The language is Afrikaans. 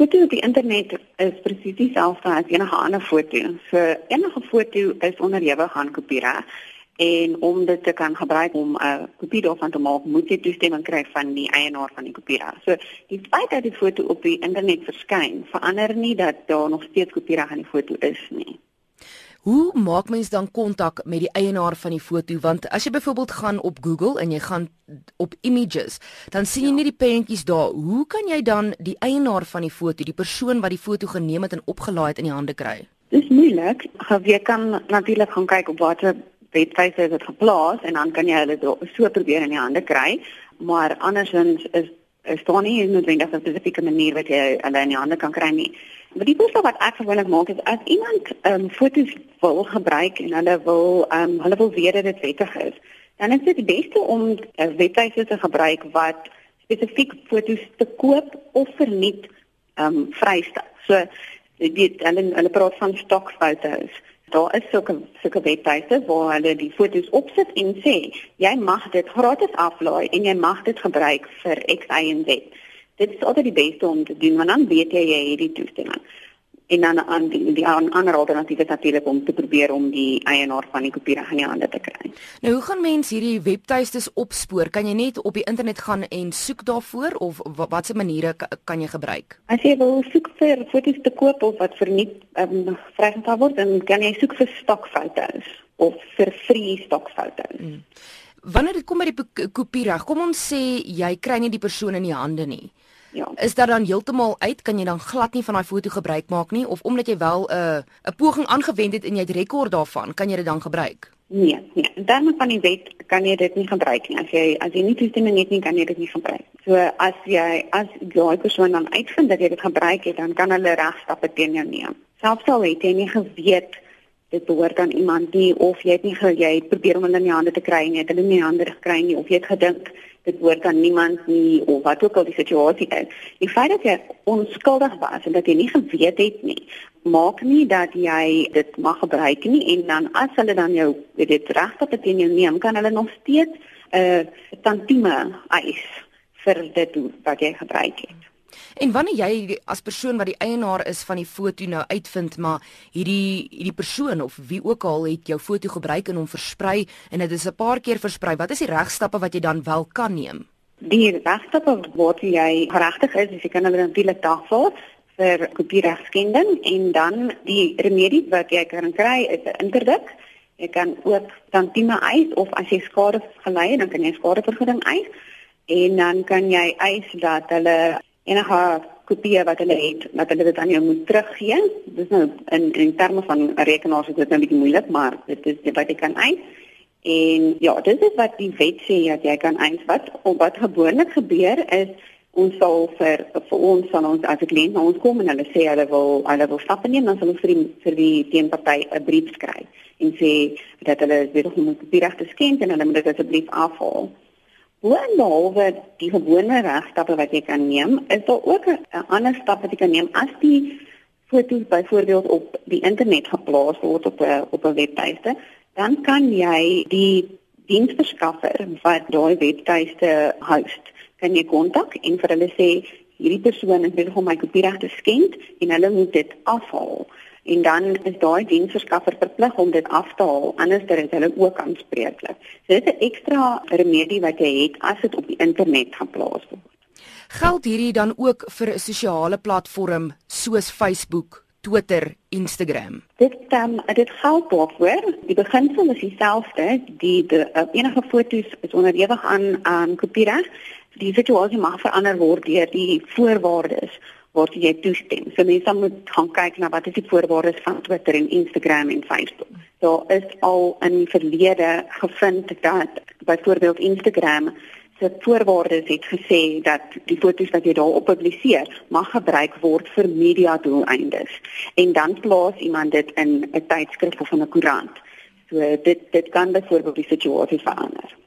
Foto op die internet is presies dieselfde as enige ander foto. So enige foto is onderhewig aan kopiereg en om dit te kan gebruik om 'n uh, kopie daarvan te maak, moet jy toestemming kry van die eienaar van die kopiereg. So die feit dat die foto op die internet verskyn, verander nie dat daar nog steeds kopiereg aan die foto is nie. Hoe maak mens dan kontak met die eienaar van die foto? Want as jy byvoorbeeld gaan op Google en jy gaan op images, dan sien jy ja. nie die prentjies daar. Hoe kan jy dan die eienaar van die foto, die persoon wat die foto geneem het en opgelaai het in die hande kry? Dis moeilik. Jy kan natuurlik gaan kyk op watter webwerf dit geplaas en dan kan jy hulle so probeer in die hande kry. Maar andersins is is daar nie noodwendig 'n spesifieke manier wat jy hulle in die hande kan kry nie. Maar die voorstel wat ek gewoonlik maak is as iemand ehm um, foto's wil gebruik en hulle wil ehm um, hulle wil weet dat dit wettig is, dan is dit die beste om 'n uh, webwerf te gebruik wat spesifiek foto's te koop of verniet ehm um, vrystel. So dit hulle hulle praat van stokfoto's. Daar is sulke sulke webwerwe waar hulle die foto's opsit en sê jy mag dit gratis aflaai en jy mag dit gebruik vir X, Y en Z dit is altyd die beste om te doen want dan weet jy jy het die toestemming. En dan aan die die ander alternatief is natuurlik om te probeer om die eienaar van die kopie reg in die hande te kry. Nou hoe gaan mense hierdie webtuistes opspoor? Kan jy net op die internet gaan en soek daarvoor of watse maniere kan jy gebruik? As jy wil soek vir foto's te koop of wat verniet um, vrygestel word, dan kan jy soek vir stokfoto's of vir free stokfoto's. Hmm. Wanneer dit kom by die kopie reg, kom ons sê jy kry nie die persoon in die hande nie. Ja. Is dit dan heeltemal uit? Kan jy dan glad nie van daai foto gebruik maak nie of omdat jy wel 'n uh, 'n poging aangewend het en jy het rekord daarvan, kan jy dit dan gebruik? Nee, nee. In terme van die wet kan jy dit nie gebruik nie. As jy as jy nie toestemming het nie, kan jy dit nie gebruik. So as jy as jy persoon dan uitvind dat jy dit gebruik het, dan kan hulle regstappe teen jou neem. Selfs al het jy nie geweet dit behoort aan iemand nie of jy het nie jy het probeer om hulle in die hande te kry jy het hulle nie in die hande gekry nie of jy het gedink dit behoort aan niemand nie of wat ook al die situasie is. Die feit dat jy onskuldig was en dat jy nie geweet het nie, maak nie dat jy dit mag gebruik nie en dan as hulle dan jou dit regte teen jou neem, kan hulle nog steeds 'n uh, tantieme eis vir dit wat jy gebruik het. En wanneer jy as persoon wat die eienaar is van die foto nou uitvind maar hierdie hierdie persoon of wie ook al het jou foto gebruik en hom versprei en dit is 'n paar keer versprei, wat is die regstappe wat jy dan wel kan neem? Die regstappe wat jy geregtig is, is jy kan hulle natuurlik dagvaar vir kopieregskending en dan die remedie wat jy kan kry is 'n interdik. Jy kan ook tantieme eis of as jy skade gelei het, dan kan jy skadevergoeding eis en dan kan jy eis dat hulle enige kopie wat hulle het, dat hulle dit aan jou moet teruggee. Dis nou in in terme van rekenaars is dit nou 'n bietjie moeilik, maar dit is wat jy kan eis. En ja, dit is wat die wet sê dat jy kan eis wat of wat gewoonlik gebeur is ons sal vir vir ons van ons as ek lê ons kom en hulle sê hulle wil hulle wil stappe neem dan sal ons vir die vir die teenparty 'n brief skryf en sê dat hulle weer nog moet die regte skend en hulle moet dit asseblief afhaal. Boonbehalwe die gewone regstappe wat jy kan neem, is daar ook 'n ander stap wat jy kan neem as die foto's byvoorbeeld op die internet geplaas word op 'n op 'n webtuiste, dan kan jy die diensverskaffer wat daai webtuiste host, kan jy kontak en vir hulle sê hierdie persoon het hom my kopiereg te skend en hulle moet dit afhaal en dan is daai diensverskaffer verplig om dit af te haal anders dan is hulle ook aanspreeklik. So dit is 'n ekstra remedie wat jy het as dit op die internet geplaas word. Geld hierdie dan ook vir 'n sosiale platform soos Facebook, Twitter, Instagram? Dit um, dit geld daarvoor. Die beginsel is dieselfde. Die de, uh, enige foto's is onderhewig aan aan kopiereg. Die situasie mag verander word deur die voorwaardes word jy toestem. So mense moet gaan kyk na wat is die voorwaardes van Twitter en Instagram en Facebook. Daar is al in die verlede gevind dat byvoorbeeld Instagram se voorwaardes het gesê dat die foto's wat jy daar op publiseer mag gebruik word vir media doeleindes. En dan plaas iemand dit in 'n tydskrif of 'n koerant. So dit dit kan byvoorbeeld die situasie verander.